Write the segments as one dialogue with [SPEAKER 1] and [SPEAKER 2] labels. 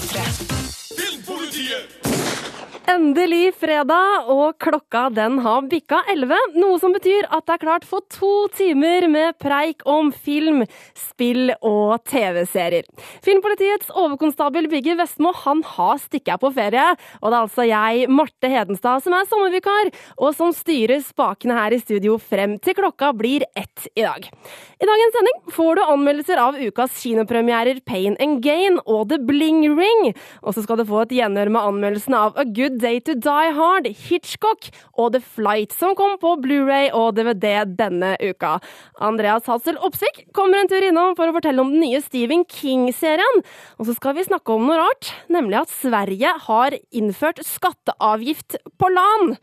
[SPEAKER 1] P3.
[SPEAKER 2] Filmpolitiet!
[SPEAKER 3] Endelig fredag, og klokka den har bikka 11. Noe som betyr at det er klart for to timer med preik om film, spill og TV-serier. Filmpolitiets overkonstabel Bigge Vestmo han har stikket på ferie. Og det er altså jeg, Marte Hedenstad, som er sommervikar, og som styrer spakene her i studio frem til klokka blir ett i dag. I dagens sending får du anmeldelser av ukas kinopremierer Pain and Gain og The Bling Ring. Og så skal du få et gjenhør med anmeldelsen av A Good Day to Die Hard, Hitchcock og The Flight, som kom på Blu-ray og DVD denne uka. Andreas Hassel Opsvik kommer en tur innom for å fortelle om den nye Stephen King-serien. Og så skal vi snakke om noe rart, nemlig at Sverige har innført skatteavgift på LAN.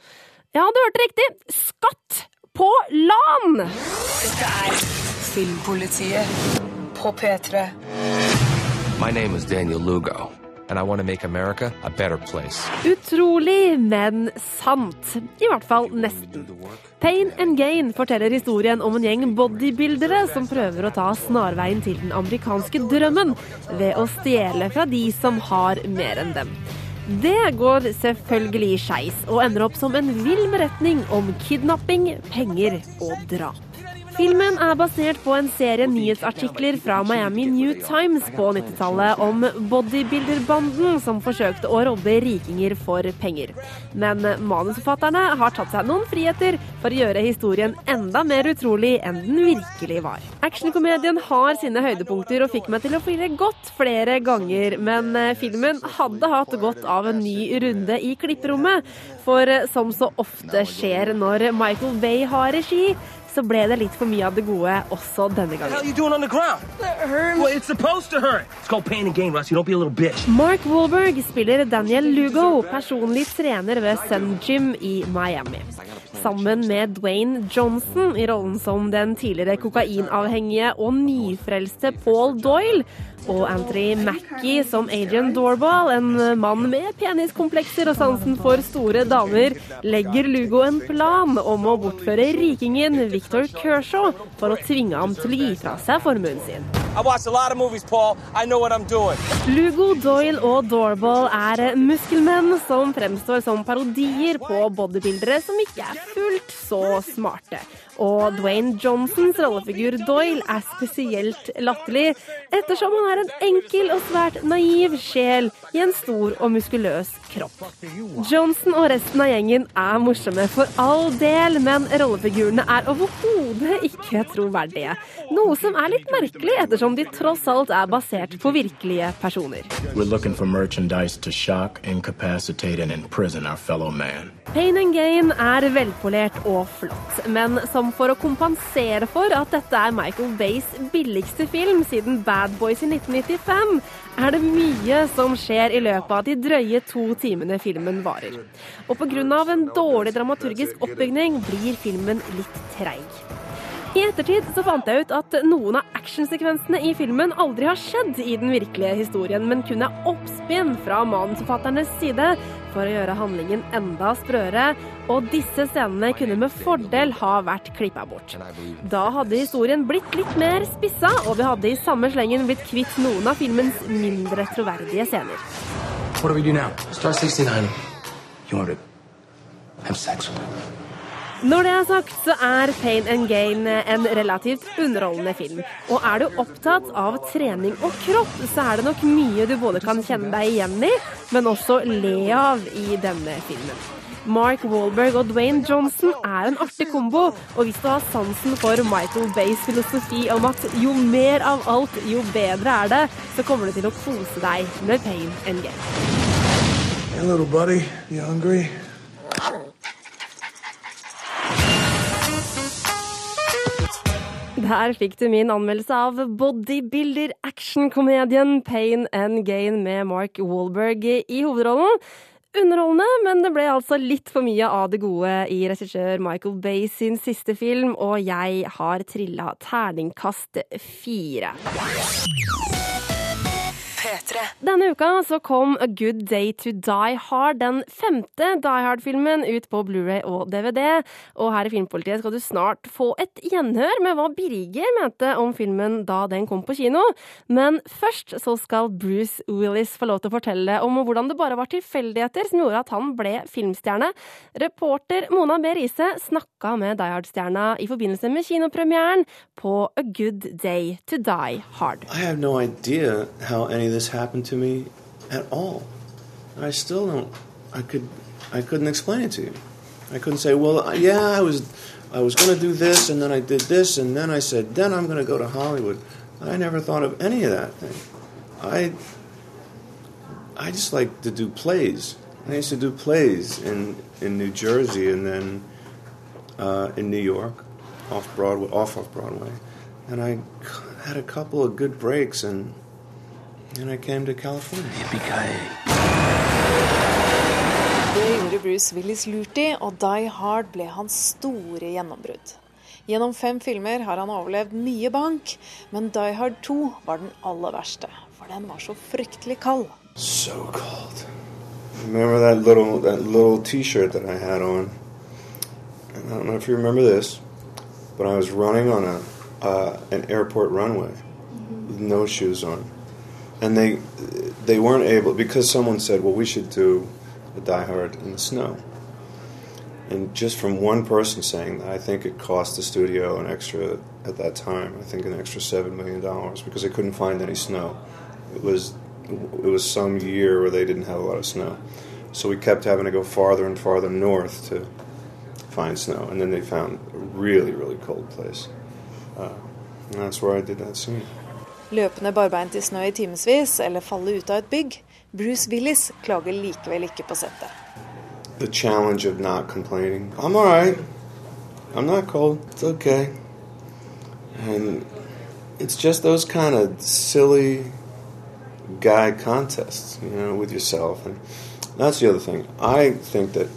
[SPEAKER 3] Ja, du hørte riktig. Skatt på LAN!
[SPEAKER 1] Dette er Filmpolitiet på P3.
[SPEAKER 4] My name is Daniel Lugo, and I want to make America a better place.
[SPEAKER 3] Utrolig, men sant. I hvert fall nesten. Pain and Gain forteller historien om en gjeng bodybuildere som prøver å ta snarveien til den amerikanske drømmen ved å stjele fra de som har mer enn dem. Det går selvfølgelig skeis, og ender opp som en vill beretning om kidnapping, penger og drap. Filmen er basert på en serie nyhetsartikler fra Miami New Times på 90-tallet om bodybuilderbanden som forsøkte å robbe rikinger for penger. Men manusforfatterne har tatt seg noen friheter for å gjøre historien enda mer utrolig enn den virkelig var. Actionkomedien har sine høydepunkter og fikk meg til å flire godt flere ganger, men filmen hadde hatt godt av en ny runde i klipperommet. For som så ofte skjer når Michael Bay har regi, så ble det litt for mye av det gode også denne gangen.
[SPEAKER 5] you doing on the ground? Well, it's supposed to hurt. It's called pain and gain, Rusty. Don't be a little bitch.
[SPEAKER 3] Mark Wahlberg spiller Daniel Lugo, personlig trener ved Sun Gym i Miami. Sammen med Dwayne Johnson i rollen som den tidligere kokainavhengige og nyfrelste Paul Doyle, og Anthony Mackie som Adrian Doorball, en mann med peniskomplekser og sansen for store damer, legger Lugo en plan om å bortføre rikingen Victor Kershaw for å tvinge ham til å gi fra seg formuen sin. Lugo, Doyle og Doorball er muskelmenn som fremstår som parodier på bodybuildere som ikke er fullt så smarte. Og Dwayne Johnsons rollefigur Doyle er spesielt latterlig, ettersom han er en enkel og svært naiv sjel i en stor og muskuløs kropp. Johnson og resten av gjengen er morsomme for all del, men rollefigurene er overhodet ikke troverdige. Noe som er litt merkelig, ettersom de tross alt er basert på virkelige personer. Pain and Gain er velpolert og flott, men som for å kompensere for at dette er Michael Bays billigste film siden Bad Boys i 1995, er det mye som skjer i løpet av de drøye to timene filmen varer. Og pga. en dårlig dramaturgisk oppbygning blir filmen litt treig. I ettertid så fant jeg ut at noen av actionsekvensene i filmen aldri har skjedd i den virkelige historien, men kun er oppspinn fra manusforfatternes side for å gjøre handlingen enda sprøere, og disse scenene kunne med fordel ha vært klippa bort. Da hadde historien blitt litt mer spissa, og vi hadde i samme slengen blitt kvitt noen av filmens mindre troverdige scener.
[SPEAKER 4] What do we do now? Star 69. You want have sex with me?
[SPEAKER 3] Når det er sagt, så er Pain and Gain en relativt underholdende film. Og er du opptatt av trening og kropp, så er det nok mye du både kan kjenne deg igjen i, men også le av i denne filmen. Mark Wahlberg og Dwayne Johnson er en artig kombo, og hvis du har sansen for Michael Bays filosofi om at jo mer av alt, jo bedre er det, så kommer du til å kose deg med Pain and Gain.
[SPEAKER 6] Hey, little buddy, you hungry?
[SPEAKER 3] Der fikk du min anmeldelse av bodybuilder-actionkomedien Pain and Gain med Mark Wahlberg i hovedrollen. Underholdende, men det ble altså litt for mye av det gode i regissør Michael Bay sin siste film, og jeg har trilla terningkast fire.
[SPEAKER 1] P3. P3.
[SPEAKER 3] Denne uka så kom A Good Day To Die Hard, den femte Die Hard-filmen, ut på Blu-ray og DVD. Og her i Filmpolitiet skal du snart få et gjenhør med hva Birger mente om filmen da den kom på kino. Men først så skal Bruce Willis få lov til å fortelle om hvordan det bare var tilfeldigheter som gjorde at han ble filmstjerne. Reporter Mona B. Riise snakka med Die Hard-stjerna i forbindelse med kinopremieren på A Good Day To Die Hard.
[SPEAKER 7] I have no idea how any of this happened to me at all. I still don't. I could. I couldn't explain it to you. I couldn't say, well, yeah, I was, I was going to do this, and then I did this, and then I said, then I'm going to go to Hollywood. I never thought of any of that thing. I, I just like to do plays. I used to do plays in in New Jersey, and then uh, in New York, off Broadway, off off Broadway, and I had a couple of good breaks, and and I came to California.
[SPEAKER 8] Det gjorde Bruce Willis lurt i, og Die Hard ble hans store gjennombrudd. Gjennom fem filmer har han overlevd mye bank, men Die Hard 2 var den aller verste, for den var så fryktelig kald.
[SPEAKER 7] So cold. Remember that little that little T-shirt that I had on? I don't know if you remember this, but I was running on a uh, an airport runway with no shoes on, and they they weren't able because someone said, "Well, we should do a Die Hard in the snow." And just from one person saying that, I think it cost the studio an extra at that time. I think an extra seven million dollars because they couldn't find any snow. It was it was some year where they didn't have a lot of snow, so we kept having to go farther and farther north to find snow. And then they found a really really cold place, uh, and that's where I did that scene.
[SPEAKER 8] Løpende barbeint i snø i timevis eller falle ut av et bygg. Bruce Willis klager likevel ikke på settet.
[SPEAKER 7] The challenge of not complaining. I'm all right. I'm not cold. It's okay. And it's just those kind of silly guy contests, you know, with yourself. And that's the other thing. I think that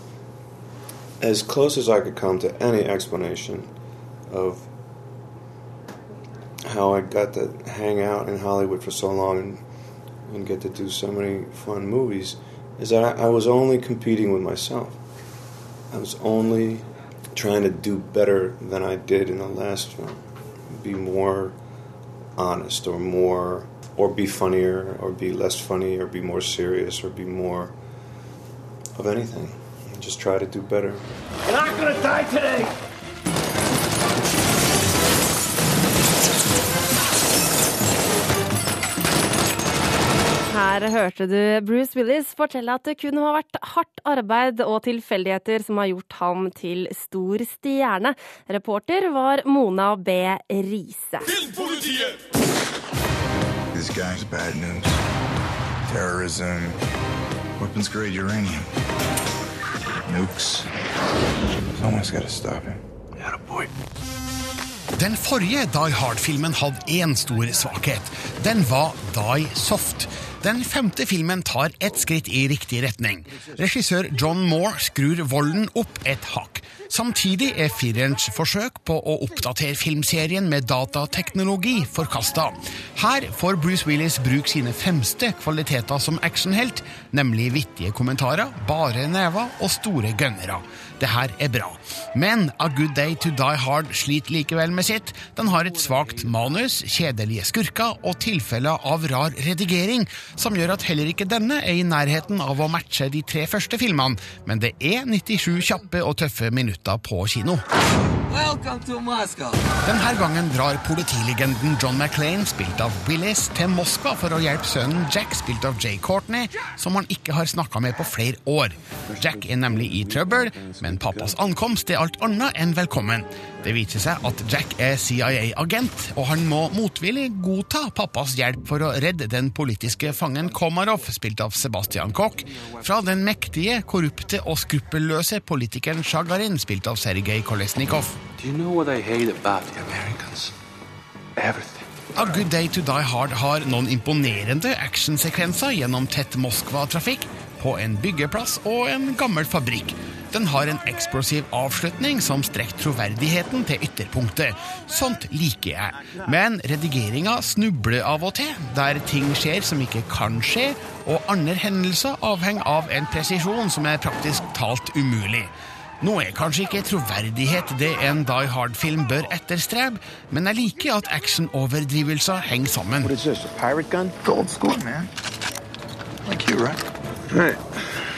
[SPEAKER 7] as close as I could come to any explanation of how I got to hang out in Hollywood for so long and, and get to do so many fun movies is that I, I was only competing with myself. I was only trying to do better than I did in the last film. Be more honest or more or be funnier or be less funny or be more serious or be more of anything. Just try to do better.
[SPEAKER 5] You're not gonna die today!
[SPEAKER 3] Her hørte du Bruce Willis fortelle at det kun har vært hardt arbeid og tilfeldigheter som har gjort ham til stor stjerne. Reporter var Mona B. Riise.
[SPEAKER 9] Terrorism, weapons grade uranium, nukes. Someone's got to stop him.
[SPEAKER 2] Attaboy.
[SPEAKER 10] Den forrige Die Hard-filmen hadde én stor svakhet. Den var Die Soft. Den femte filmen tar ett skritt i riktig retning. Regissør John Moore skrur volden opp et hakk. Samtidig er firerens forsøk på å oppdatere filmserien med datateknologi forkasta. Her får Bruce Willis bruke sine fremste kvaliteter som actionhelt, nemlig vittige kommentarer, bare never og store gønnere. Det her er bra. Men A Good Day To Die Hard sliter likevel med sitt. Den har et svakt manus, kjedelige skurker og tilfeller av rar redigering, som gjør at heller ikke denne er i nærheten av å matche de tre første filmene, men det er 97 kjappe og tøffe minutter på kino. Denne gangen drar politilegenden John McClain, spilt av Willis, til Moskva for å hjelpe sønnen Jack, spilt av Jay Courtney, som han ikke har snakka med på flere år. Jack er nemlig i trøbbel, men pappas ankomst er alt annet enn velkommen. Det viser seg at Jack er CIA-agent, og han må motvillig godta pappas hjelp for å redde den politiske fangen Komarov, spilt av Sebastian Koch, fra den mektige, korrupte og skruppelløse politikeren Sjagarin, spilt av Sergej Kolesnikov.
[SPEAKER 4] Do you know what I hate about the Americans? Everything.
[SPEAKER 10] A Good Day To Die Hard har noen imponerende actionsekvenser gjennom tett Moskva-trafikk, på en byggeplass og en gammel fabrikk. Den har en eksplosiv avslutning som strekker troverdigheten til ytterpunktet. Sånt liker jeg. Men redigeringa snubler av og til, der ting skjer som ikke kan skje, og andre hendelser avhenger av en presisjon som er praktisk talt umulig. Nå er kanskje ikke troverdighet det en Die Hard-film bør etterstrebe, men jeg liker at actionoverdrivelser henger sammen.
[SPEAKER 9] What is this, a pirate gun? Gold score, man. Like you, right?
[SPEAKER 4] Right.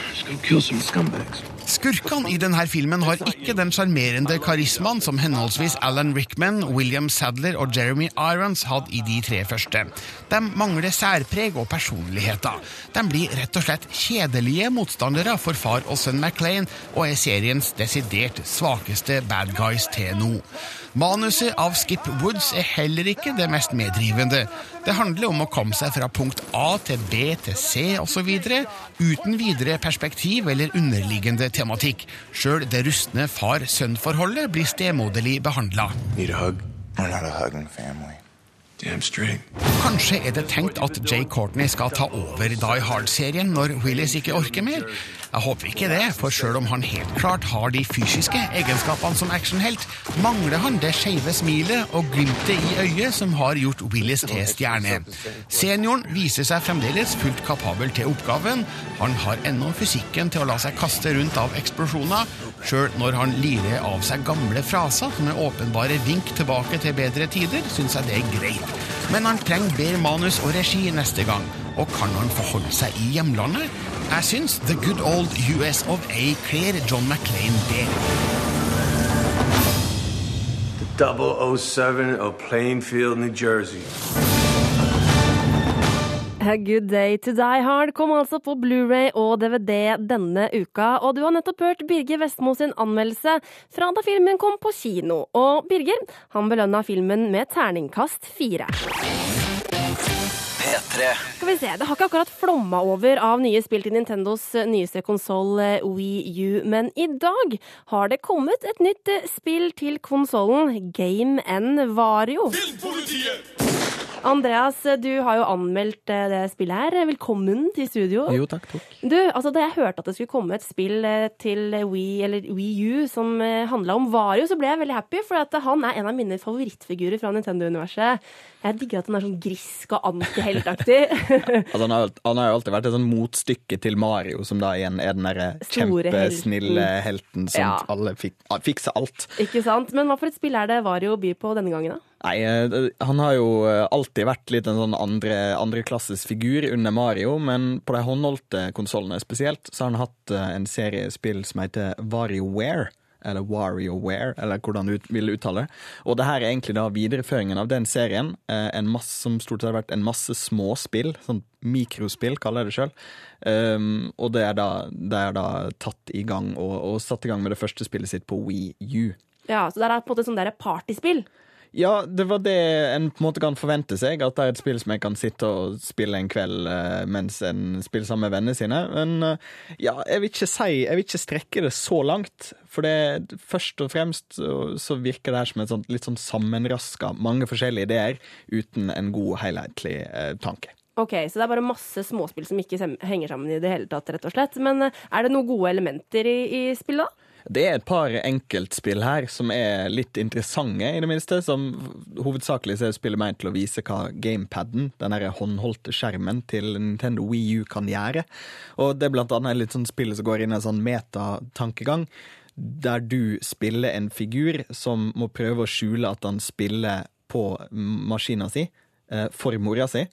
[SPEAKER 4] Let's go kill some scumbags.
[SPEAKER 10] Skurkene i denne filmen har ikke den sjarmerende karismaen som henholdsvis Alan Rickman, William Sadler og Jeremy Irons hadde i de tre første. De mangler særpreg og personligheter. De blir rett og slett kjedelige motstandere for far og sønn McLean, og er seriens desidert svakeste bad guys til nå. Manuset av Skip Woods er heller ikke det mest medrivende. Det handler om å komme seg fra punkt A til B til C osv. uten videre perspektiv eller underliggende tematikk. Sjøl det rustne far-sønn-forholdet blir stemoderlig behandla.
[SPEAKER 9] Need a hug? We're not a hugging family.
[SPEAKER 4] Damn straight.
[SPEAKER 10] Kanskje er det tenkt at Jay Courtney skal ta over Die Hard-serien når Willis ikke orker mer? Jeg håper ikke det, for sjøl om han helt klart har de fysiske egenskapene som actionhelt, mangler han det skeive smilet og glimtet i øyet som har gjort Willis til stjerne. Senioren viser seg fremdeles fullt kapabel til oppgaven. Han har ennå fysikken til å la seg kaste rundt av eksplosjoner, sjøl når han lirer av seg gamle fraser som er åpenbare vink tilbake til bedre tider, syns jeg det er greit. Men han trenger bedre manus og regi neste gang. Og kan han forholde seg i hjemlandet? Jeg syns The Good Old US of A kler John McClain
[SPEAKER 11] det. 007 of Plainfield, New Jersey.
[SPEAKER 3] A Good Day to Die Hard kom altså på Blu-ray og DVD denne uka, og du har nettopp hørt Birger Vestmo sin anmeldelse fra da filmen kom på kino. Og Birger han belønna filmen med terningkast fire.
[SPEAKER 12] P3.
[SPEAKER 3] Skal vi se, Det har ikke akkurat flomma over av nye spill til Nintendos eh, nyeste konsoll Wii U, men i dag har det kommet et nytt eh, spill til konsollen, Game N Vario. Andreas, du har jo anmeldt eh, det spillet her. Velkommen til studio.
[SPEAKER 13] Jo, takk, takk.
[SPEAKER 3] Du, altså Da jeg hørte at det skulle komme et spill eh, til Wii, eller Wii U som handla om Vario, så ble jeg veldig happy, for at han er en av mine favorittfigurer fra Nintendo-universet. Jeg digger at han er sånn grisk og antiheltaktig.
[SPEAKER 13] altså, han, har, han har jo alltid vært et sånn motstykke til Mario, som da igjen er den derre kjempesnille helten som ja. alle fik, fikser alt.
[SPEAKER 3] Ikke sant. Men hva for et spill er det Vario byr på denne gangen, da?
[SPEAKER 13] Nei, eh, Han har jo eh, alltid vært litt en sånn andre, andreklasses figur under Mario, men på de håndholdte konsollene spesielt, så har han hatt eh, en serie spill som heter WarioWare eller WarioWare, eller hvordan du vil uttale det. Og det her er egentlig da videreføringen av den serien, eh, en masse, som stort sett har vært en masse småspill, sånn mikrospill, kaller jeg det sjøl. Um, og det er, da, det er, da, tatt i gang, og, og satt i gang med det første spillet sitt på Wii U.
[SPEAKER 3] Ja, så det er på en måte sånn partyspill?
[SPEAKER 13] Ja, det var det en på en måte kan forvente seg. At det er et spill som jeg kan sitte og spille en kveld uh, mens en spiller sammen med vennene sine. Men uh, ja, jeg vil ikke si Jeg vil ikke strekke det så langt. For det først og fremst så, virker det her som et sånt, litt sånn sammenraska mange forskjellige ideer uten en god, helhetlig uh, tanke.
[SPEAKER 3] Ok, Så det er bare masse småspill som ikke henger sammen i det hele tatt, rett og slett. Men er det noen gode elementer i, i spillet, da?
[SPEAKER 13] Det er et par enkeltspill her som er litt interessante, i det minste. Som hovedsakelig er spillet ment til å vise hva gamepaden, den håndholdte skjermen til Nintendo Wii U, kan gjøre. Og det er blant annet litt sånn spill som går inn i en sånn metatankegang. Der du spiller en figur som må prøve å skjule at han spiller på maskina si eh, for mora si.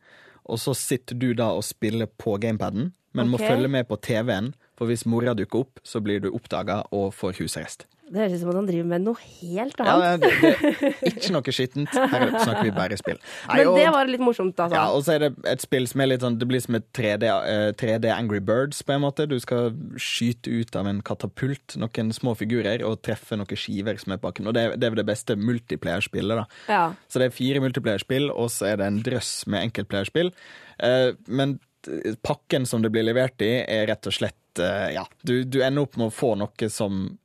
[SPEAKER 13] Og så sitter du da og spiller på gamepaden, men okay. må følge med på TV-en for hvis mora dukker opp, så blir du oppdaga og får husarrest.
[SPEAKER 3] Det høres ut som at han driver med noe helt annet. Ja, det,
[SPEAKER 13] det, ikke noe skittent. Her snakker vi bare spill.
[SPEAKER 3] Nei, Men det var litt morsomt, altså.
[SPEAKER 13] Ja, og så er det et spill som er litt sånn Det blir som et 3D, uh, 3D, Angry Birds, på en måte. Du skal skyte ut av en katapult noen små figurer og treffe noen skiver som er på bakken. Og det, det er det beste multiplayerspillet, da.
[SPEAKER 3] Ja.
[SPEAKER 13] Så det er fire multiplayerspill, og så er det en drøss med enkeltplayerspill. Uh, men pakken som det blir levert i, er rett og slett eh, Ja, du, du ender opp med å få noe som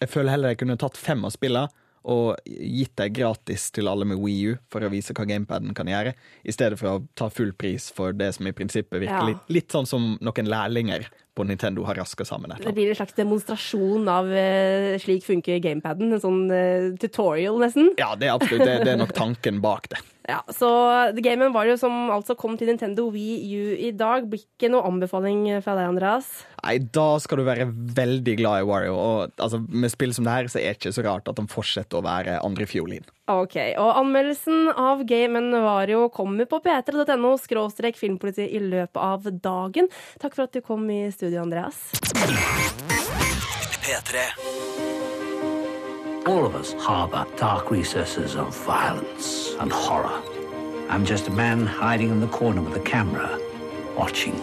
[SPEAKER 13] Jeg føler heller jeg kunne tatt fem av spillene og gitt deg gratis til alle med Wii U for å vise hva gamepaden kan gjøre, i stedet for å ta full pris for det som i prinsippet virker ja. litt, litt, sånn som noen lærlinger på Nintendo har raska sammen et eller
[SPEAKER 3] Det blir en slags demonstrasjon av uh, slik funker gamepaden. En sånn uh, tutorial, nesten.
[SPEAKER 13] Ja, det er absolutt det, det er nok tanken bak det.
[SPEAKER 3] Ja, så The Gamen var jo som altså kom til Nintendo Wii U i dag. Blir ikke noe anbefaling fra deg, Andreas?
[SPEAKER 13] Nei, da skal du være veldig glad i Wario. Og altså, med spill som det her, så er det ikke så rart at de fortsetter å være andrefiolin.
[SPEAKER 3] Ok, og anmeldelsen av Gamen Wario kommer på p3.no skråstrek filmpoliti i løpet av dagen. Takk for at du kom i studio, Andreas.
[SPEAKER 12] P3. All of us harbor dark recesses of violence and horror. I'm just a man hiding in the corner with a camera, watching.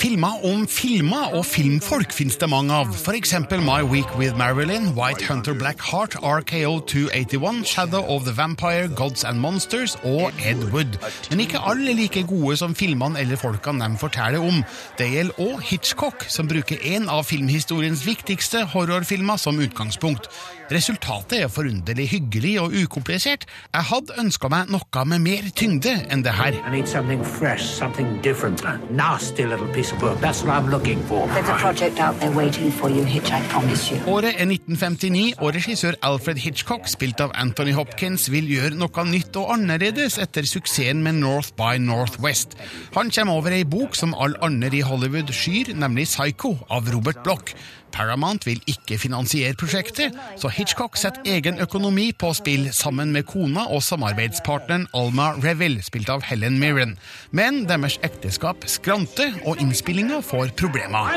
[SPEAKER 10] Filmer om filmer og filmfolk finnes det mange av. Eksempel My Week with Marilyn, White Hunter Black Heart, RKO 281, Shadow of the Vampire, Gods and Monsters og Ed Wood. Men ikke alle er like gode som filmene eller folkene de forteller om. Det gjelder òg Hitchcock, som bruker en av filmhistoriens viktigste horrorfilmer som utgangspunkt. Resultatet er forunderlig hyggelig og ukomplisert. Jeg hadde ønska meg noe med mer tyngde enn det her.
[SPEAKER 12] I need something fresh, something different. A nasty little piece of work. That's what I'm looking for.
[SPEAKER 14] There's a project out there waiting for you, Hitch, I promise you.
[SPEAKER 10] Året er 1959, og regissør Alfred Hitchcock, spilt av Anthony Hopkins, vil gjøre noe nytt og annerledes etter suksessen med North by Northwest. Han kommer over ei bok som alle andre i Hollywood skyr, nemlig Psycho av Robert Bloch. Paramount vil ikke finansiere prosjektet, så Hitchcock setter egen økonomi på spill sammen med kona og samarbeidspartneren Alma Reville, spilt av Helen Mirren. Men deres ekteskap skranter, og innspillinga får problemer.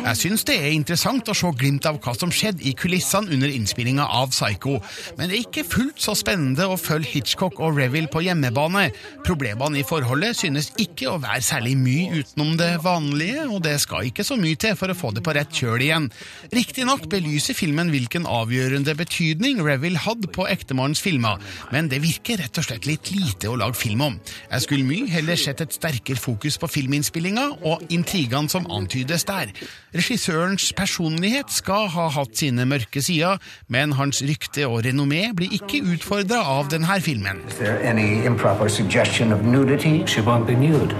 [SPEAKER 10] Jeg syns det er interessant å se glimt av hva som skjedde i kulissene under innspillinga av Psycho, men det er ikke fullt så spennende å følge Hitchcock og Reville på hjemmebane. Problemene i forholdet synes ikke å være særlig mye utenom det vanlige, og det skal ikke så mye til for å få det på rett kjøl igjen. Riktignok belyser filmen hvilken avgjørende betydning Reville hadde på ektemannens filmer, men det virker rett og slett litt lite å lage film om. Jeg skulle mye heller sett et sterkere fokus på filminnspillinga og intrigene som antydes der. Regissørens personlighet skal ha hatt sine mørke sider, men hans rykte og renommé blir ikke utfordra av denne filmen.
[SPEAKER 12] Is there any improper suggestion of nudity? She won't be nude.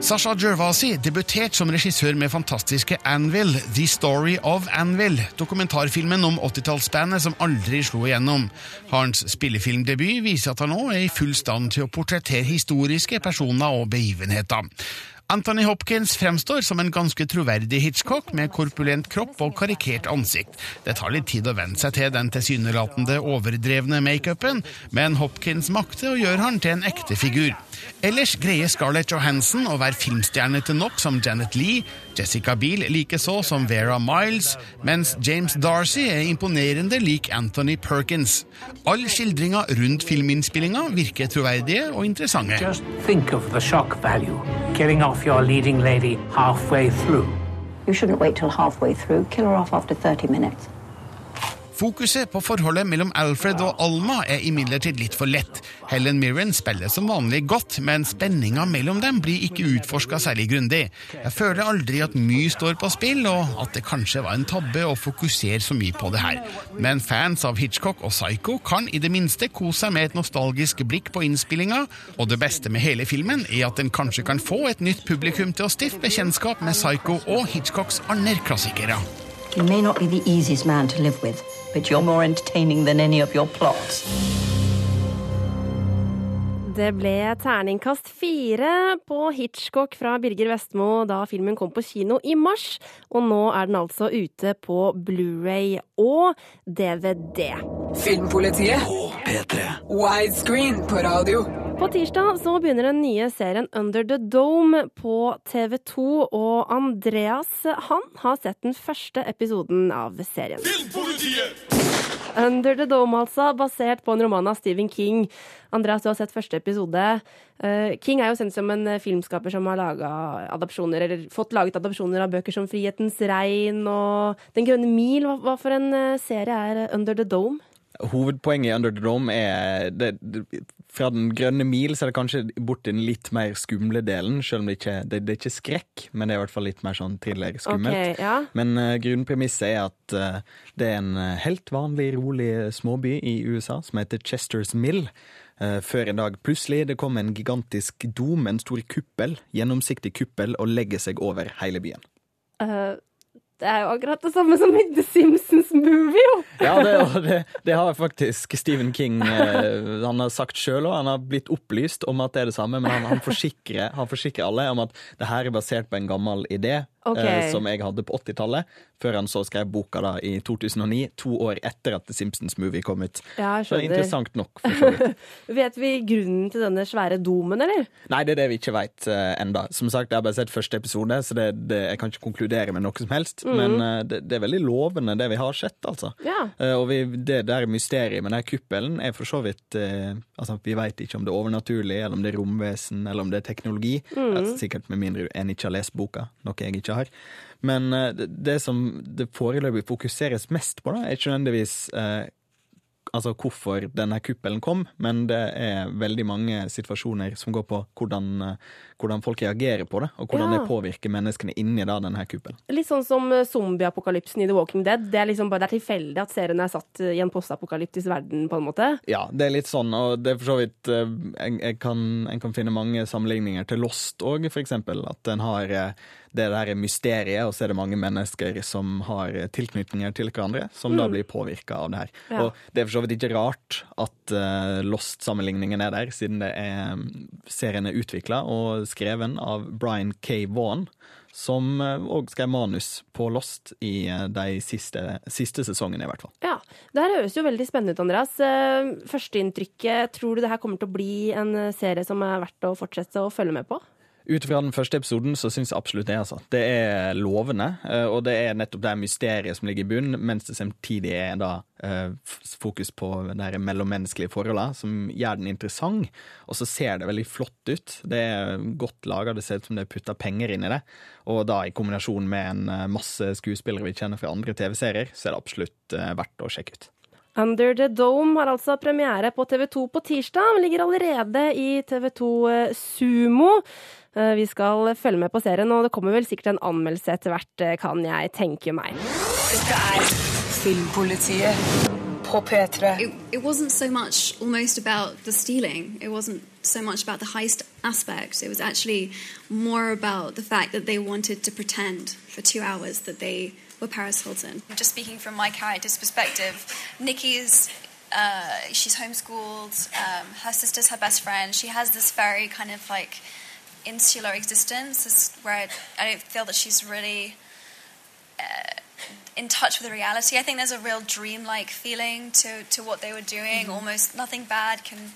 [SPEAKER 10] Sasha Gervasi debuterte som regissør med fantastiske Anvil, The Story of Anvil, dokumentarfilmen om 80-tallsbandet som aldri slo igjennom. Hans spillefilmdebut viser at han nå er i full stand til å portrettere historiske personer og begivenheter. Anthony Hopkins fremstår som en ganske troverdig Hitchcock med korpulent kropp og karikert ansikt. Det tar litt tid å venne seg til den tilsynelatende overdrevne makeupen, men Hopkins makter å gjøre han til en ekte figur. Ellers greier Scarlett Johansson å være filmstjernete nok som Janet Lee, Jessica Biel likeså som Vera Miles, mens James Darcy er imponerende lik Anthony Perkins. All skildringa rundt filminnspillinga virker troverdige og interessante.
[SPEAKER 12] Just think of the shock value. Killing off your leading lady halfway through.
[SPEAKER 14] You shouldn't wait till halfway through. Kill her off after 30 minutes.
[SPEAKER 10] Fokuset på forholdet mellom Alfred og Alma er imidlertid litt for lett. Helen Mirren spiller som vanlig godt, men spenninga mellom dem blir ikke utforska særlig grundig. Jeg føler aldri at mye står på spill, og at det kanskje var en tabbe å fokusere så mye på det her. Men fans av Hitchcock og Psycho kan i det minste kose seg med et nostalgisk blikk på innspillinga, og det beste med hele filmen er at den kanskje kan få et nytt publikum til å stifte bekjentskap med Psycho og Hitchcocks andre klassikere.
[SPEAKER 14] He may not be the easiest man to live with, but you're more entertaining than any of your plots.
[SPEAKER 3] Det ble terningkast fire på Hitchcock fra Birger Vestmo da filmen kom på kino i mars, og nå er den altså ute på Blu-ray og DVD.
[SPEAKER 1] Filmpolitiet.
[SPEAKER 12] P3.
[SPEAKER 1] Widescreen på radio.
[SPEAKER 3] På tirsdag så begynner den nye serien Under the Dome på TV2, og Andreas han har sett den første episoden av serien. Under the Dome, altså, basert på en roman av Stephen King. Andreas, du har sett første episode. Eh, King er jo sendt som en eh, filmskaper som har adopsjoner, eller fått laget adopsjoner av bøker som 'Frihetens regn' og 'Den grønne mil'. Hva, hva for en eh, serie er Under the Dome?
[SPEAKER 13] Hovedpoenget i Under the Dome er det, det, Fra den grønne mil så er det kanskje bort til den litt mer skumle delen, selv om det ikke det, det er ikke skrekk, men det er i hvert fall litt mer sånn thriller-skummelt.
[SPEAKER 3] Ok, ja.
[SPEAKER 13] Men uh, grunnpremisset er at uh, det er en uh, helt vanlig, rolig småby i USA som heter Chesters Mill. Uh, før en dag plutselig det kom en gigantisk dom, en stor kuppel, gjennomsiktig kuppel, og legger seg over hele byen.
[SPEAKER 3] Eh, det er jo akkurat det samme som i The Simpsons Movie!
[SPEAKER 13] Ja, det, det, det har faktisk Stephen King eh, Han har sagt sjøl òg. Han har blitt opplyst om at det er det samme, men han, han, forsikrer, han forsikrer alle om at det her er basert på en gammel idé Eh, som jeg hadde på 80-tallet, før han så skrev boka da i 2009, to år etter at The Simpsons Movie kom ut.
[SPEAKER 3] Ja,
[SPEAKER 13] Så er interessant nok, for så vidt.
[SPEAKER 3] Vet vi grunnen til denne svære domen, eller?
[SPEAKER 13] Nei, det er det vi ikke veit uh, enda. Som sagt, jeg har bare sett første episode, så det, det, jeg kan ikke konkludere med noe som helst.
[SPEAKER 3] Mm.
[SPEAKER 13] Men eh, det, det er veldig lovende, det vi har sett, altså.
[SPEAKER 3] Ja.
[SPEAKER 13] Eh, og vi, det der mysteriet med den kuppelen er for så vidt eh, Altså, vi veit ikke om det er overnaturlig, eller om det er romvesen, eller om det er teknologi.
[SPEAKER 3] Mm.
[SPEAKER 13] Altså, Sikkert med mindre en ikke har lest boka, noe jeg ikke har. Men eh, det, det som det foreløpig fokuseres mest på, da, er ikke nødvendigvis eh, altså hvorfor denne kuppelen kom, men det er veldig mange situasjoner som går på hvordan, eh, hvordan folk reagerer på det, og hvordan
[SPEAKER 3] Ja.
[SPEAKER 13] det påvirker menneskene inni da, denne kuppelen.
[SPEAKER 3] Litt sånn som eh, zombieapokalypsen i The Walking Dead. Det er liksom bare det er tilfeldig at serien er satt i en postapokalyptisk verden, på en måte.
[SPEAKER 13] Ja, det er litt sånn, og det er for så vidt En, kan, en kan finne mange sammenligninger til Lost òg, for eksempel. At en har det der mysteriet, og så er det mange mennesker som har eh, tilknytninger til hverandre, som da
[SPEAKER 3] Mm.
[SPEAKER 13] blir påvirka av det her.
[SPEAKER 3] Ja.
[SPEAKER 13] Og det er for så vidt ikke rart at uh, Lost-sammenligningen er der, siden det er serien er utvikla og skreven av Brian K. Vaughan. Som òg skrev manus på Lost i eh, de siste, siste sesongene, i hvert fall.
[SPEAKER 3] Ja, Det her høres jo veldig spennende ut, Andreas. Eh, Førsteinntrykket, tror du det her kommer til å bli en eh, serie som er verdt å fortsette å følge med på?
[SPEAKER 13] Ut fra den første episoden så syns jeg absolutt det. altså. Det er lovende, eh, og det er nettopp det mysteriet som ligger i bunnen, mens det samtidig er da eh, fokus på de mellommenneskelige forholdene, som gjør den interessant. Og så ser det veldig flott ut. Det er godt laga, det ser ut som det er putta penger inn i det. Og da i kombinasjon med en eh, masse skuespillere vi kjenner fra andre TV-serier, så er det absolutt verdt å sjekke ut.
[SPEAKER 3] Under the Dome har altså premiere på TV2 på tirsdag, men ligger allerede i TV2 eh, Sumo. Eh, Vi skal følge med på serien, og det kommer vel sikkert en anmeldelse etter hvert, eh, kan jeg tenke meg.
[SPEAKER 1] Dette er Filmpolitiet på P3.
[SPEAKER 15] It, it wasn't so much almost about the stealing. It wasn't so much about the heist aspect. It was actually more about the fact that they wanted to pretend for two hours that they were Paris Hilton.
[SPEAKER 16] Just speaking from my character's perspective, Nikki's uh, she's homeschooled. Um, her sister's her best friend. She has this very kind of like insular existence, is where I, I don't feel that she's really uh, in touch with the reality. I think there's a real dreamlike feeling to, to what they were doing. Almost nothing bad can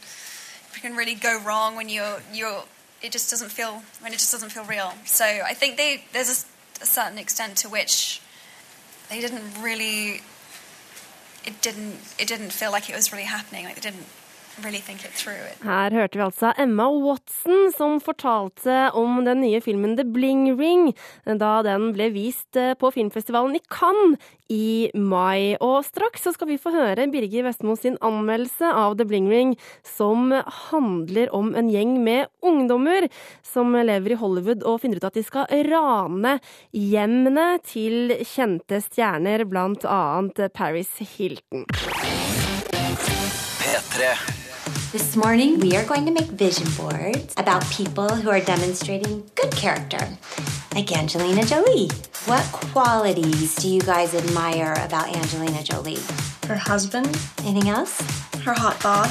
[SPEAKER 16] can really go wrong when you're you're. It just doesn't feel when it just doesn't feel real. So I think they there's a certain extent to which they didn't really it didn't it didn't feel like it was really happening like they didn't really
[SPEAKER 3] Her hørte vi altså Emma Watson som fortalte om den nye filmen The Bling Ring, da den ble vist eh, på filmfestivalen i Cannes i mai. Og straks så skal vi få høre Birger Vestmo sin anmeldelse av The Bling Ring, som handler om en gjeng med ungdommer som lever i Hollywood og finner ut at de skal rane hjemmene til kjente stjerner, blant annet Paris Hilton.
[SPEAKER 17] P3.
[SPEAKER 18] This morning, we are going to make vision boards about people who are demonstrating good character, like Angelina Jolie. What qualities do you guys admire about Angelina Jolie? Her husband. Anything else? Her hot bod.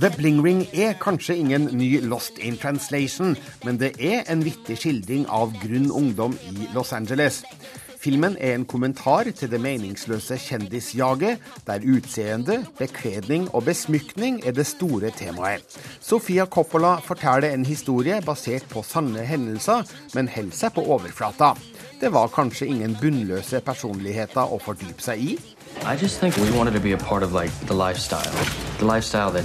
[SPEAKER 19] The Bling Ring er kanskje ingen ny Lost in Translation, men det er en vittig skildring av grunn ungdom i Los Angeles. Filmen er en kommentar til det meningsløse kjendisjaget, der utseende, bekledning og besmykning er det store temaet. Sofia Coppola forteller en historie basert på sanne hendelser, men holder seg på overflata. Det var kanskje ingen bunnløse personligheter å fordype seg i.
[SPEAKER 4] I just think we wanted to be a part of like the lifestyle, the.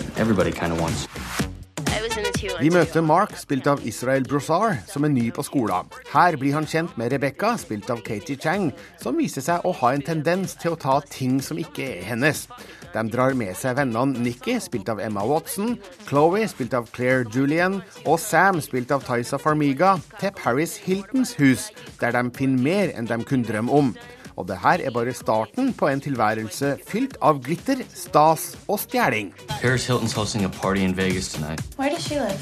[SPEAKER 19] Vi møter Mark, spilt av Israel Broussard, som er ny på skolen. Her blir han kjent med Rebecca, spilt av Katie Chang, som viser seg å ha en tendens til å ta ting som ikke er hennes. De drar med seg vennene Nikki, spilt av Emma Watson, Chloé, spilt av Claire Julian, og Sam, spilt av Tysa Farmiga, til Paris Hiltons hus, der de finner mer enn de kunne drømme om. Og det her er bare starten på en tilværelse fylt av glitter, stas og stjeling.
[SPEAKER 17] Paris Hilton's hosting a party in Vegas tonight.
[SPEAKER 20] Where does she live?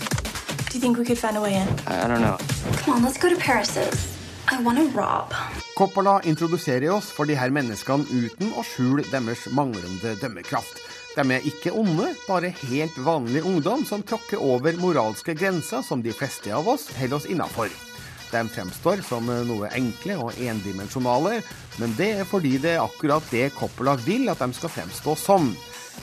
[SPEAKER 20] Do you think we could find a way in?
[SPEAKER 17] I, I don't know.
[SPEAKER 20] Come on, let's go to Paris's. I want to rob.
[SPEAKER 19] Coppola introduserer oss for de her menneskene uten å skjule deres manglende dømmekraft. De er ikke onde, bare helt vanlig ungdom som tråkker over moralske grenser som de fleste av oss holder oss innafor. De fremstår som noe enkle og endimensjonale, men det er fordi det er akkurat det Coppola vil at de skal fremstå som.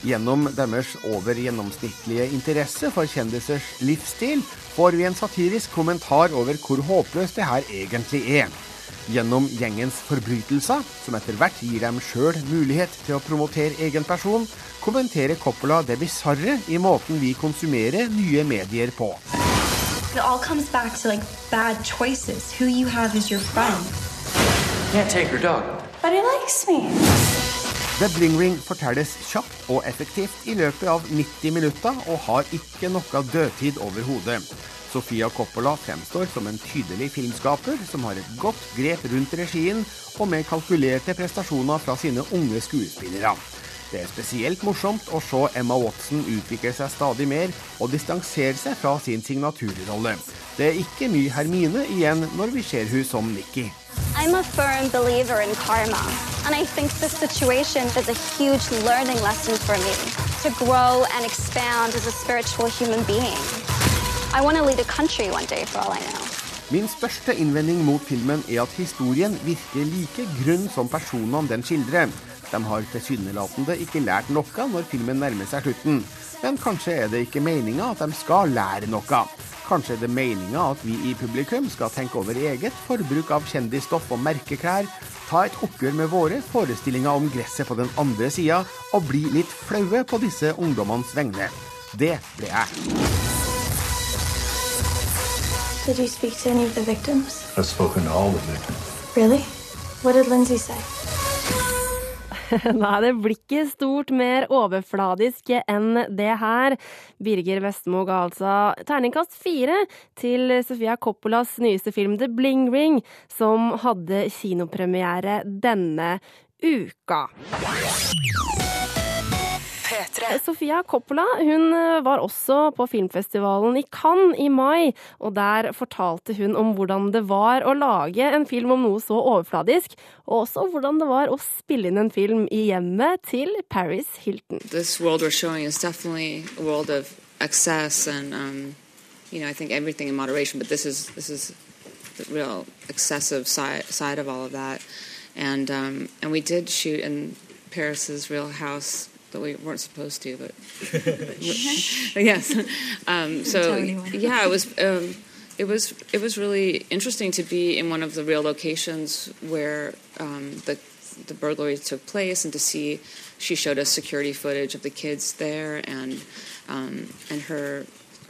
[SPEAKER 19] Gjennom deres over gjennomsnittlige interesse for kjendisers livsstil får vi en satirisk kommentar over hvor håpløst det her egentlig er. Gjennom gjengens forbrytelser, som etter hvert gir dem sjøl mulighet til å promotere egen person, kommenterer Coppola det bisarre i måten vi konsumerer nye medier på.
[SPEAKER 20] It all comes back to like bad choices. Who you have as your friend.
[SPEAKER 17] Can't take her dog.
[SPEAKER 20] But he likes me.
[SPEAKER 19] The Bling Ring fortelles kjapt og effektivt i løpet av 90 minutter og har ikke noe dødtid overhodet. Sofia Coppola fremstår som en tydelig filmskaper som har et godt grep rundt regien og med kalkulerte prestasjoner fra sine unge skuespillere. Det er spesielt morsomt å se Emma Watson utvikle seg stadig mer og distansere seg fra sin signaturrolle. Det er ikke mye Hermine igjen når vi ser hun som Nikki.
[SPEAKER 21] I'm a firm believer in karma, and I think this situation is a huge learning lesson for me to grow and expand as a spiritual human being. I want to lead a country one day, for all I know.
[SPEAKER 19] Min største innvending mot filmen er at historien virker like grunn som personene den skildrer. De har tilsynelatende ikke lært noe når filmen nærmer seg slutten. Men kanskje er det ikke meninga at de skal lære noe. Kanskje er det meninga at vi i publikum skal tenke over eget forbruk av kjendisstoff og merkeklær, ta et oppgjør med våre forestillinger om gresset på den andre sida, og bli litt flaue på disse ungdommenes vegne. Det ble jeg.
[SPEAKER 20] Did you speak to any of the victims?
[SPEAKER 22] I've spoken to all the victims.
[SPEAKER 20] Really? What did Lindsay say?
[SPEAKER 3] Nei, det blir ikke stort mer overfladisk enn det her. Birger Vestmo ga altså terningkast fire til Sofia Coppolas nyeste film The Bling Ring, som hadde kinopremiere denne uka. Sofia Coppola hun eh, var også på filmfestivalen i Cannes i mai, og der fortalte hun om hvordan det var å lage en film om noe så overfladisk, og også hvordan det var å spille inn en film i hjemmet til Paris Hilton.
[SPEAKER 23] This world we're showing is definitely a world of excess and um, you know I think everything in moderation, but this is this is the real excessive side side of all of that, and um, and we did shoot in Paris's real house but we weren't supposed to. But yes, um, so yeah, it was um, it was it was really interesting to be in one of the real locations where um, the the burglary took place, and to see she showed us security footage of the kids there, and um, and her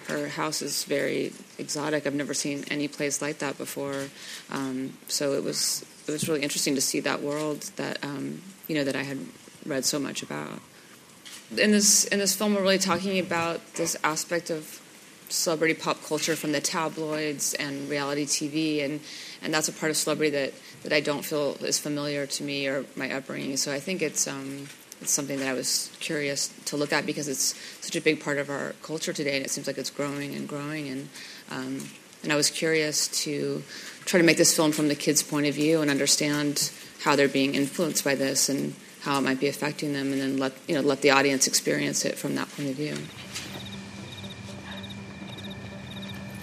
[SPEAKER 23] her house is very exotic. I've never seen any place like that before. Um, so it was it was really interesting to see that world that um, you know that I had read so much about in this in this film we're really talking about this aspect of celebrity pop culture from the tabloids and reality TV and and that's a part of celebrity that that I don't feel is familiar to me or my upbringing. So I think it's um it's something that I was curious to look at because it's such a big part of our culture today and it seems like it's growing and growing and um, and I was curious to try to make this film from the kids' point of view and understand how they're being influenced by this and how it might be affecting them, and then let you know let the audience experience it from that point of view.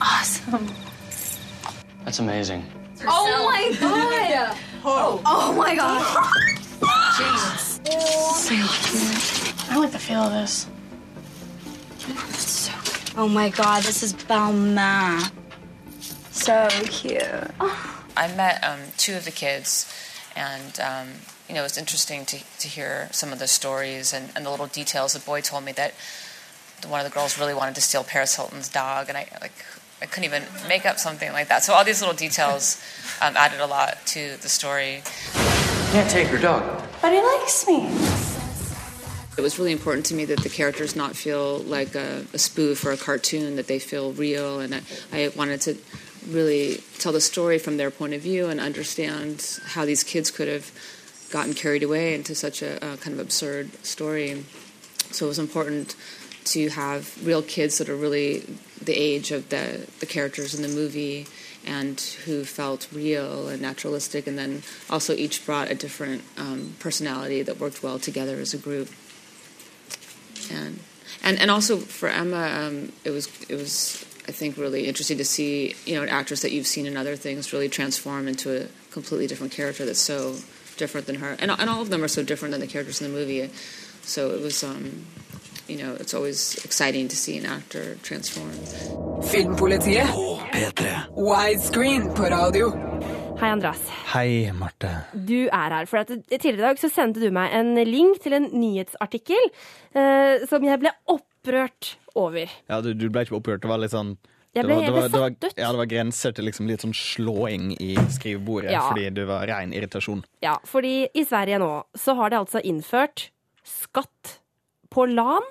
[SPEAKER 20] Awesome.
[SPEAKER 17] That's amazing.
[SPEAKER 20] Oh my god! Oh, oh my god! Jesus. I like the feel of this.
[SPEAKER 21] So oh my god, this is Balmain. So cute.
[SPEAKER 24] I met um, two of the kids, and um, you know, it's interesting to, to hear some of the stories and, and the little details. The boy told me that one of the girls really wanted to steal Paris Hilton's dog, and I like I couldn't even make up something like that. So all these little details um, added a lot to the story.
[SPEAKER 17] Can't take her dog.
[SPEAKER 20] But he likes me.
[SPEAKER 23] It was really important to me that the characters not feel like a, a spoof or a cartoon, that they feel real, and I, I wanted to really tell the story from their point of view and understand how these kids could have gotten carried away into such a, a kind of absurd story. So it was important to have real kids that are really the age of the, the characters in the movie and who felt real and naturalistic, and then also each brought a different um, personality that worked well together as a group. And and and also for Emma, um, it was it was I think really interesting to see you know an actress that you've seen in other things really transform into a completely different character that's so different than her, and and all of them are so different than the characters in the movie. So it was. Um, you know, it's always exciting to see an actor transform.
[SPEAKER 1] Filmpolitiet. Widescreen på radio.
[SPEAKER 3] Hei, Andreas.
[SPEAKER 13] Hei, Marte.
[SPEAKER 3] Du er her. For at tidligere i dag så sendte du meg en link til en nyhetsartikkel eh, som jeg ble opprørt over.
[SPEAKER 13] Ja, du, du ble ikke opprørt. Det var litt sånn
[SPEAKER 3] Jeg
[SPEAKER 13] det
[SPEAKER 3] ble-
[SPEAKER 13] var, det var, det var,
[SPEAKER 3] satt ut.
[SPEAKER 13] Ja, det var grenser til liksom litt sånn slåing i skrivebordet
[SPEAKER 3] Ja.
[SPEAKER 13] fordi det var ren irritasjon.
[SPEAKER 3] Ja, fordi i Sverige nå så har de altså innført skatt på LAN.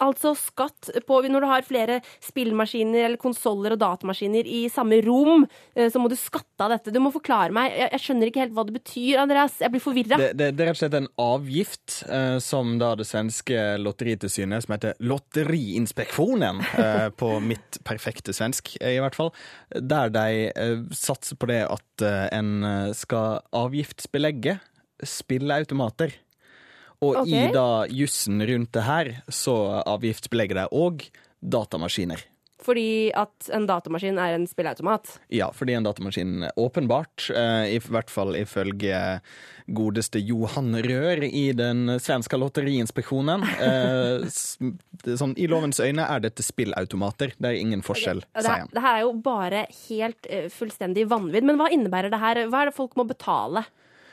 [SPEAKER 3] Altså skatt på Når du har flere spillmaskiner eller konsoller og datamaskiner i samme rom, eh, så må du skatte av dette. Du må forklare meg. Jeg, jeg skjønner ikke helt hva det betyr, Andreas. Jeg blir forvirra.
[SPEAKER 13] Det, det, det er rett og slett en avgift eh, som da det svenske lotteritilsynet, som heter Lotteriinspeksjonen, eh, på mitt perfekte svensk eh, i hvert fall, der de eh, satser på det at eh, en skal avgiftsbelegge spilleautomater. Og
[SPEAKER 3] okay.
[SPEAKER 13] i da jussen rundt det her, så avgiftsbelegger de òg datamaskiner.
[SPEAKER 3] Fordi at en datamaskin er en spilleautomat.
[SPEAKER 13] Ja, fordi en datamaskin åpenbart, eh, i hvert fall ifølge godeste Johan Rør i den svenske lotteriinspeksjonen eh, sånn, I lovens øyne er dette spillautomater. Det er ingen forskjell,
[SPEAKER 3] okay.
[SPEAKER 13] Sier han.
[SPEAKER 3] det her er jo bare helt eh, fullstendig vanvidd. Men hva innebærer det her? Hva er det folk må betale?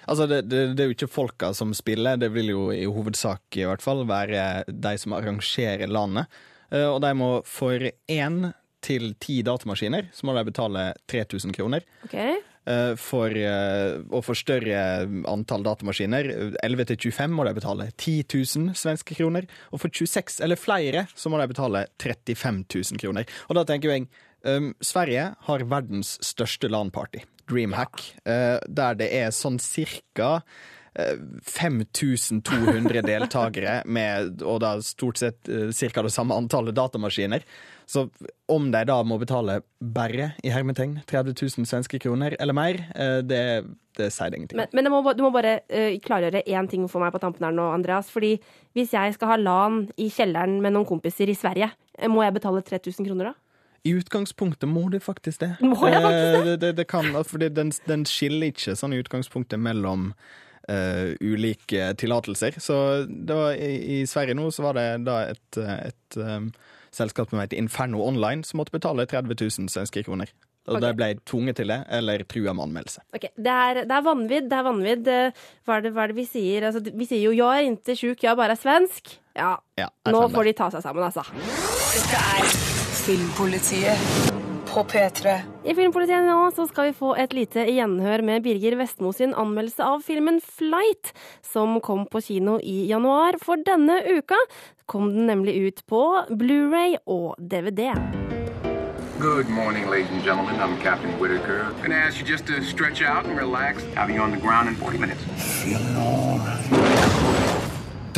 [SPEAKER 13] Altså, det, det, det er jo ikke folka som spiller, det vil jo i hovedsak i hvert fall være de som arrangerer landet. Eh, Og de må for én til ti datamaskiner så må de betale 3000 kroner.
[SPEAKER 3] Ok?
[SPEAKER 13] Eh, For, å og for større antall datamaskiner, 11 til 25, må de betale 10 000 svenske kroner. Og for 26 eller flere så må de betale 35 000 kroner. Og da tenker jeg, um, Sverige har verdens største LAN-party, Dreamhack, eh, der det er sånn cirka eh, 5200 deltakere med, og da stort sett ca. cirka det samme antallet datamaskiner. Så om de da må betale bare i hermetegn 30 000 svenske kroner eller mer, eh, det, det sier det ingenting om.
[SPEAKER 3] Men, men må, du må bare uh, klargjøre én ting for meg på tampen her nå, Andreas. Fordi hvis jeg skal ha LAN i kjelleren med noen kompiser i Sverige, eh, må jeg betale 3000 kroner da?
[SPEAKER 13] I utgangspunktet må du faktisk det.
[SPEAKER 3] Må jeg faktisk det?
[SPEAKER 13] Eh, det, det kan, fordi den, den skiller ikke sånn i utgangspunktet mellom uh, ulike tillatelser. Så det var, i, i Sverige nå så var det da et, et um, selskap som heter Inferno Online som måtte betale 30 000 svenske kroner. Og
[SPEAKER 3] okay.
[SPEAKER 13] de ble tvunget til det, eller trua med anmeldelse.
[SPEAKER 3] Ok, Det er, det er vanvidd. det er vanvidd. Hva er det, hva er det vi sier? Altså, vi sier jo 'jeg er ikke sjuk, jeg er bare svensk'. Ja,
[SPEAKER 13] Ja,
[SPEAKER 3] Nå får de ta seg sammen, altså.
[SPEAKER 1] Dette er Filmpolitiet på P3.
[SPEAKER 3] I Filmpolitiet nå så skal vi få et lite gjenhør med Birger Vestmo sin anmeldelse av filmen Flight, som kom på kino i januar. For denne uka kom den nemlig ut på Blu-ray og DVD.
[SPEAKER 4] Good morning, ladies and gentlemen. I'm Captain Whitaker. I'm gonna ask you just to stretch out and relax. Have you on the ground in 40 minutes.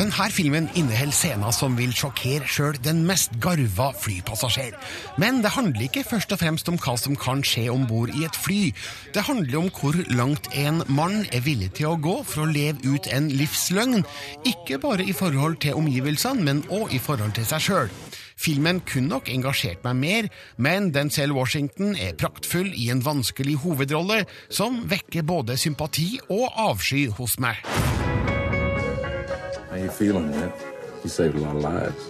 [SPEAKER 10] Denne filmen inneholder scener som vil sjokkere sjøl den mest garva flypassasjer. Men det handler ikke først og fremst om hva som kan skje om bord i et fly. Det handler om hvor langt en mann er villig til å gå for å leve ut en livsløgn. Ikke bare i forhold til omgivelsene, men òg i forhold til seg sjøl. Filmen kunne nok engasjert meg mer, men Denzel Washington er praktfull i en vanskelig hovedrolle som vekker både sympati og avsky hos meg.
[SPEAKER 25] How you feeling, man? You saved a lot of lives.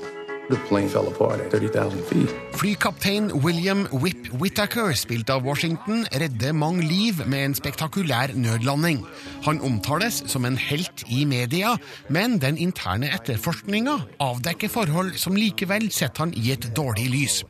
[SPEAKER 25] The plane fell apart at 30,000 feet.
[SPEAKER 10] Flykaptein William Whip Whittaker, spilt av Washington, redder mange liv med en spektakulær nødlanding. Han omtales som en helt i media, men den interne etterforskninga avdekker forhold som likevel setter han i et dårlig lys.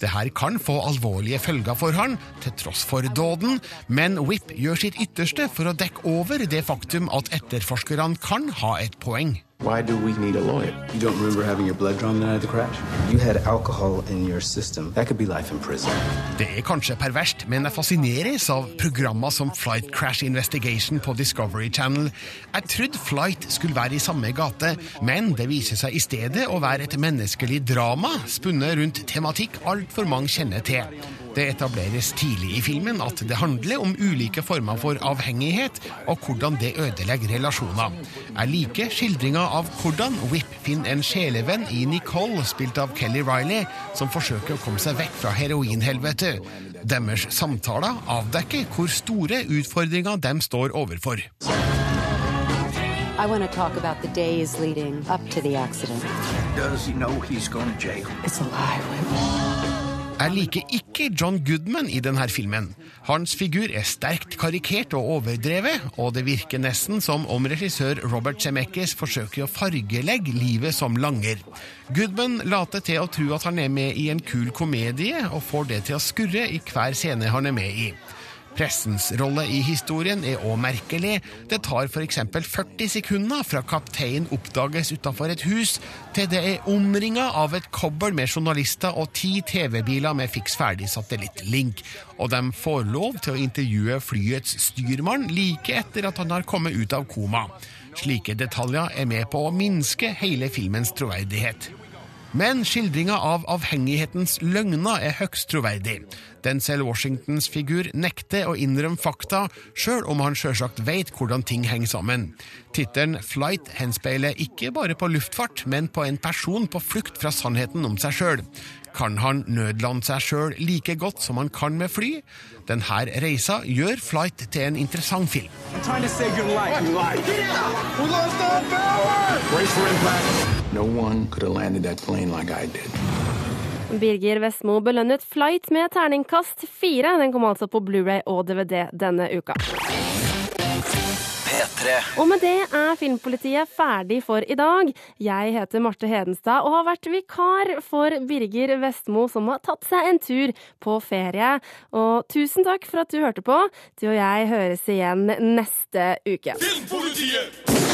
[SPEAKER 10] Det her kan få alvorlige følger for han, til tross for dåden, men Whip gjør sitt ytterste for å dekke over det faktum at etterforskerne kan ha et poeng.
[SPEAKER 25] Why do we need a lawyer?
[SPEAKER 26] You don't remember having your blood drawn the night of the crash? You had alcohol in your system. That could be life in prison.
[SPEAKER 10] Det er kanskje perverst, men jeg fascineres av programmer som Flight Crash Investigation på Discovery Channel. Jeg trodde Flight skulle være i samme gate, men det viser seg i stedet å være et menneskelig drama spunnet rundt tematikk altfor mange kjenner til. Det etableres tidlig i filmen at det handler om ulike former for avhengighet, og hvordan det ødelegger relasjoner. Jeg liker skildringa av hvordan Whip finner en sjelevenn i Nicole, spilt av Kelly Riley, som forsøker å komme seg vekk fra heroinhelvete. Deres samtaler avdekker hvor store utfordringer de står overfor.
[SPEAKER 27] I want to talk about the days leading up to the accident.
[SPEAKER 12] Does he know he's going to jail?
[SPEAKER 27] It's a lie.
[SPEAKER 10] Jeg liker ikke John Goodman i denne filmen. Hans figur er sterkt karikert og overdrevet, og det virker nesten som om regissør Robert Zemeckis forsøker å fargelegge livet som langer. Goodman later til å tro at han er med i en kul komedie, og får det til å skurre i hver scene han er med i. Pressens rolle i historien er òg merkelig. Det tar f.eks. 40 sekunder fra kapteinen oppdages utafor et hus, til det er omringa av et kobbel med journalister og ti TV-biler med fiks ferdig satellittlink. Og de får lov til å intervjue flyets styrmann like etter at han har kommet ut av koma. Slike detaljer er med på å minske hele filmens troverdighet. Men skildringa av avhengighetens løgner er høgst troverdig. Denzel Washingtons figur nekter å innrømme fakta, sjøl om han sjølsagt veit hvordan ting henger sammen. Tittelen Flight henspeiler ikke bare på luftfart, men på en person på flukt fra sannheten om seg sjøl. Kan han nødlande seg sjøl like godt som han kan med fly? Denne reisa gjør Flight til en interessant film.
[SPEAKER 25] No one could have landed that plane like I did.
[SPEAKER 3] Birger Vestmo belønnet Flight med terningkast fire. Den kom altså på Blu-ray og DVD denne uka. Og med det er Filmpolitiet ferdig for i dag. Jeg heter Marte Hedenstad og har vært vikar for Birger Vestmo, som har tatt seg en tur på ferie. Og tusen takk for at du hørte på. Du og jeg høres igjen neste uke.
[SPEAKER 2] Filmpolitiet!